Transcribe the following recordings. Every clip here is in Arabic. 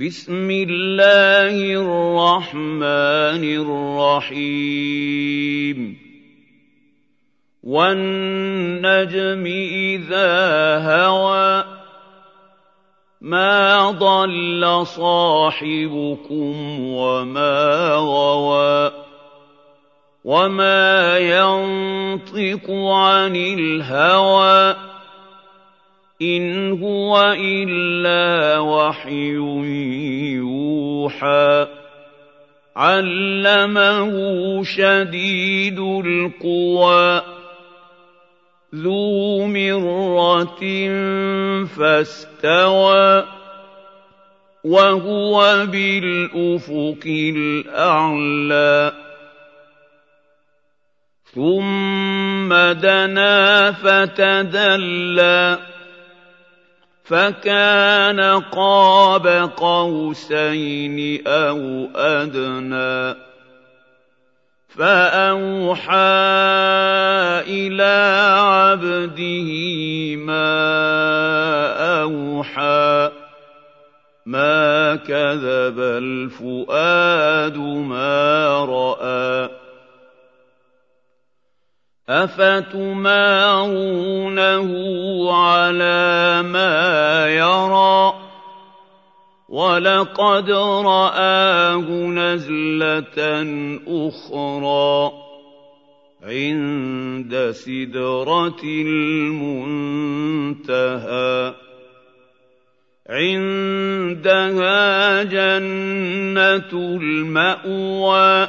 بسم الله الرحمن الرحيم. والنجم إذا هوى ما ضل صاحبكم وما غوى وما ينطق عن الهوى. ان هو الا وحي يوحى علمه شديد القوى ذو مره فاستوى وهو بالافق الاعلى ثم دنا فتدلى فكان قاب قوسين أو أدنى. فأوحى إلى عبده ما أوحى. ما كذب الفؤاد ما رأى. أفتمارونه على ما يرى ولقد رآه نزلة أخرى عند سدرة المنتهى عندها جنة المأوى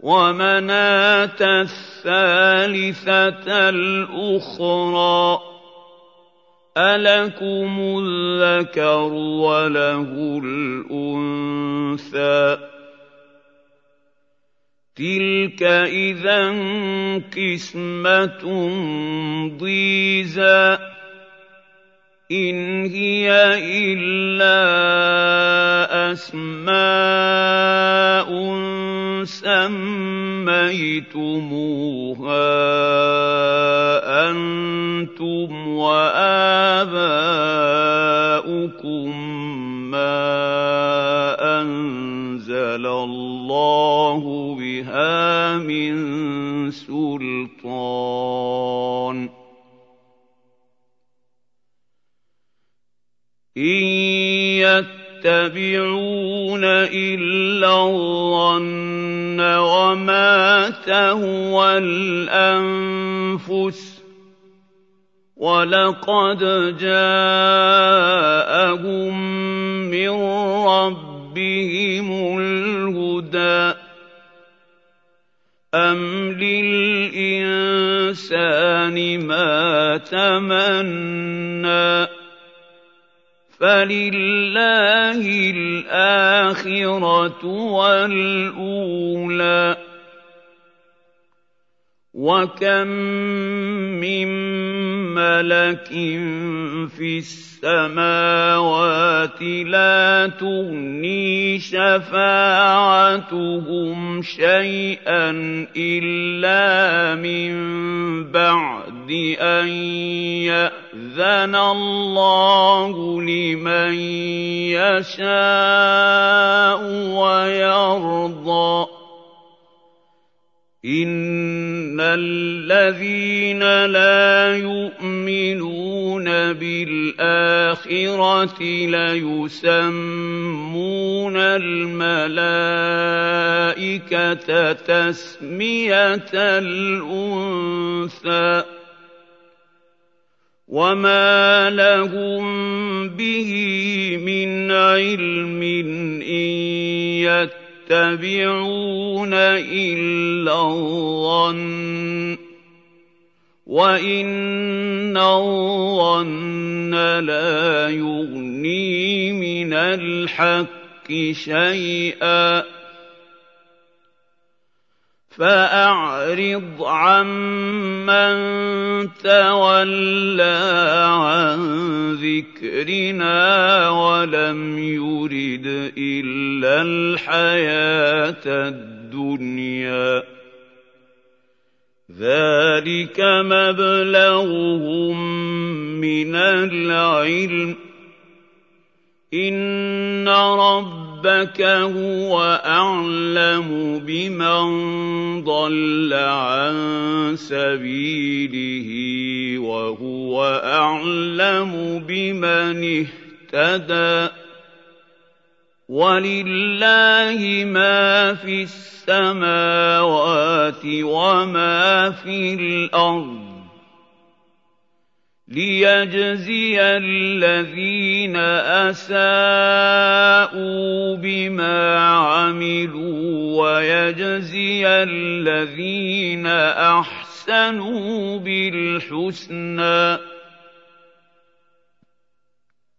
ومناة الثالثة الأخرى ألكم الذكر وله الأنثى. تلك إذا قسمة ضيزى. ان هي الا اسماء سميتموها أنتم وآباؤكم ما أنزل الله بها من سلطان إن يتبعون إلا الظن وما تهوى الأنفس ولقد جاءهم من ربهم الهدى أم للإنسان ما تمنّى فلله الآخرة والأولى وكم من ملك في السماوات لا تغني شفاعتهم شيئا إلا من بعد أن يأذن الله لمن يشاء ويرضى. إن الذين لا يؤمنون بالآخرة ليسمون الملائكة تسمية الأنثى. وما لهم به من علم إن يتبعون إلا الظن وإن الظن لا يغني من الحق شيئا فأعرض عمن تولى عن ذكرنا ولم يرد إلا الحياة الدنيا. ذلك مبلغهم من العلم. إن ربك هو أعلم بمن ضل عن سبيله وهو أعلم بمن اهتدى ولله ما في السماوات وما في الأرض ليجزي الذين اساءوا بما عملوا ويجزي الذين احسنوا بالحسنى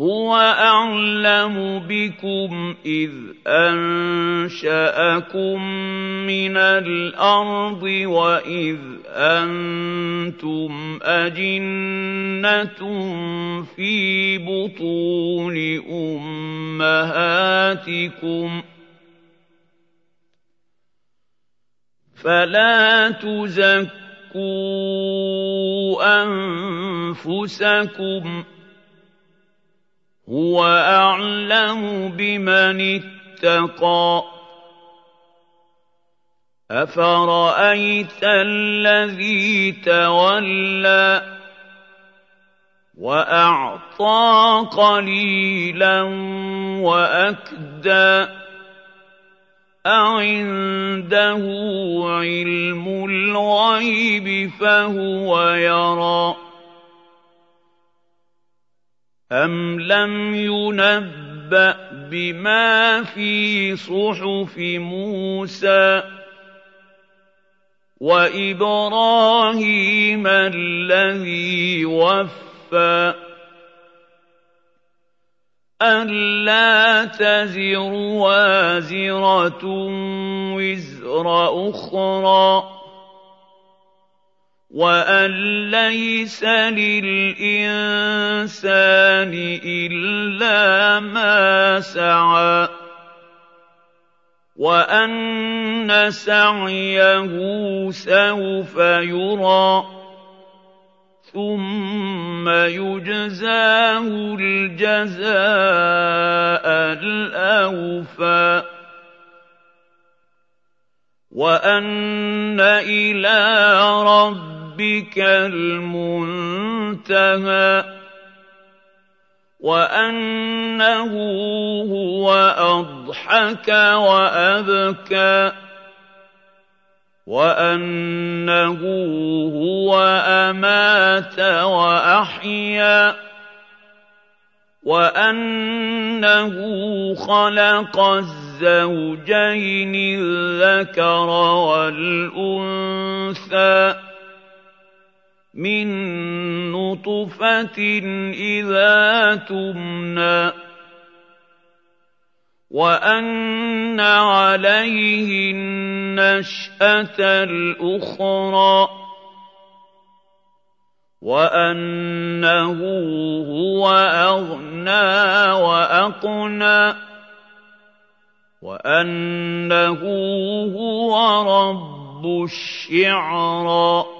هُوَ أَعْلَمُ بِكُمْ إِذْ أَنشَأَكُم مِّنَ الْأَرْضِ وَإِذْ أَنتُمْ أَجِنَّةٌ فِي بُطُونِ أُمَّهَاتِكُمْ ۖ فلا تزكوا انفسكم هو اعلم بمن اتقى. افرايت الذي تولى واعطى قليلا واكدى؟ أعنده علم الغيب فهو يرى. أم لم ينبأ بما في صحف موسى وإبراهيم الذي وفى أَلَّا تَزِرُ وَازِرَةٌ وِزْرَ أُخْرَىٰ وَأَن لَّيْسَ لِلْإِنسَانِ إِلَّا مَا سَعَىٰ وَأَنَّ سَعْيَهُ سَوْفَ يُرَىٰ ثم يجزاه الجزاء الاوفى وان إلى ربك المنتهى وأنه هو أضحك وأبكى وَأَنَّهُ هُوَ أَمَاتَ وَأَحْيَا وَأَنَّهُ خَلَقَ الزَّوْجَيْنِ الذَّكَرَ وَالْأُنثَىٰ مِن نُّطْفَةٍ إِذَا تُمْنَىٰ وَأَنَّ عَلَيْهِ النَّشْأَةَ الْأُخْرَىٰ وَأَنَّهُ هُوَ أَغْنَىٰ وَأَقْنَىٰ وَأَنَّهُ هُوَ رَبُّ الشِّعْرَىٰ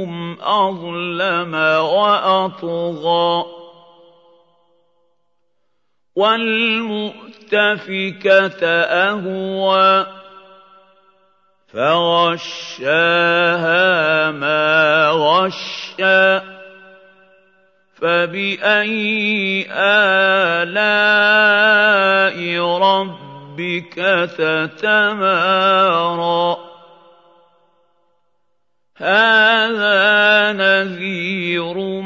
أَظْلَمَ وَأَطْغَىٰ. وَالْمُؤْتَفِكَةَ أَهْوَىٰ. فَغَشَّاهَا مَا غَشَّىٰ. فَبِأَيِّ آلَاءِ رَبِّكَ تَتَمَارَىٰ؟ هَٰذَا نَذِيرٌ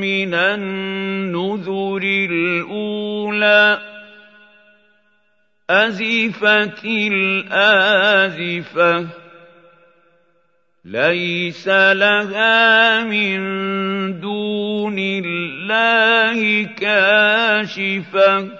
مِّنَ النُّذُرِ الْأُولَىٰ. أَزِفَتِ الْآزِفَةُ لَيْسَ لَهَا مِن دُونِ اللَّهِ كَاشِفَةٌ.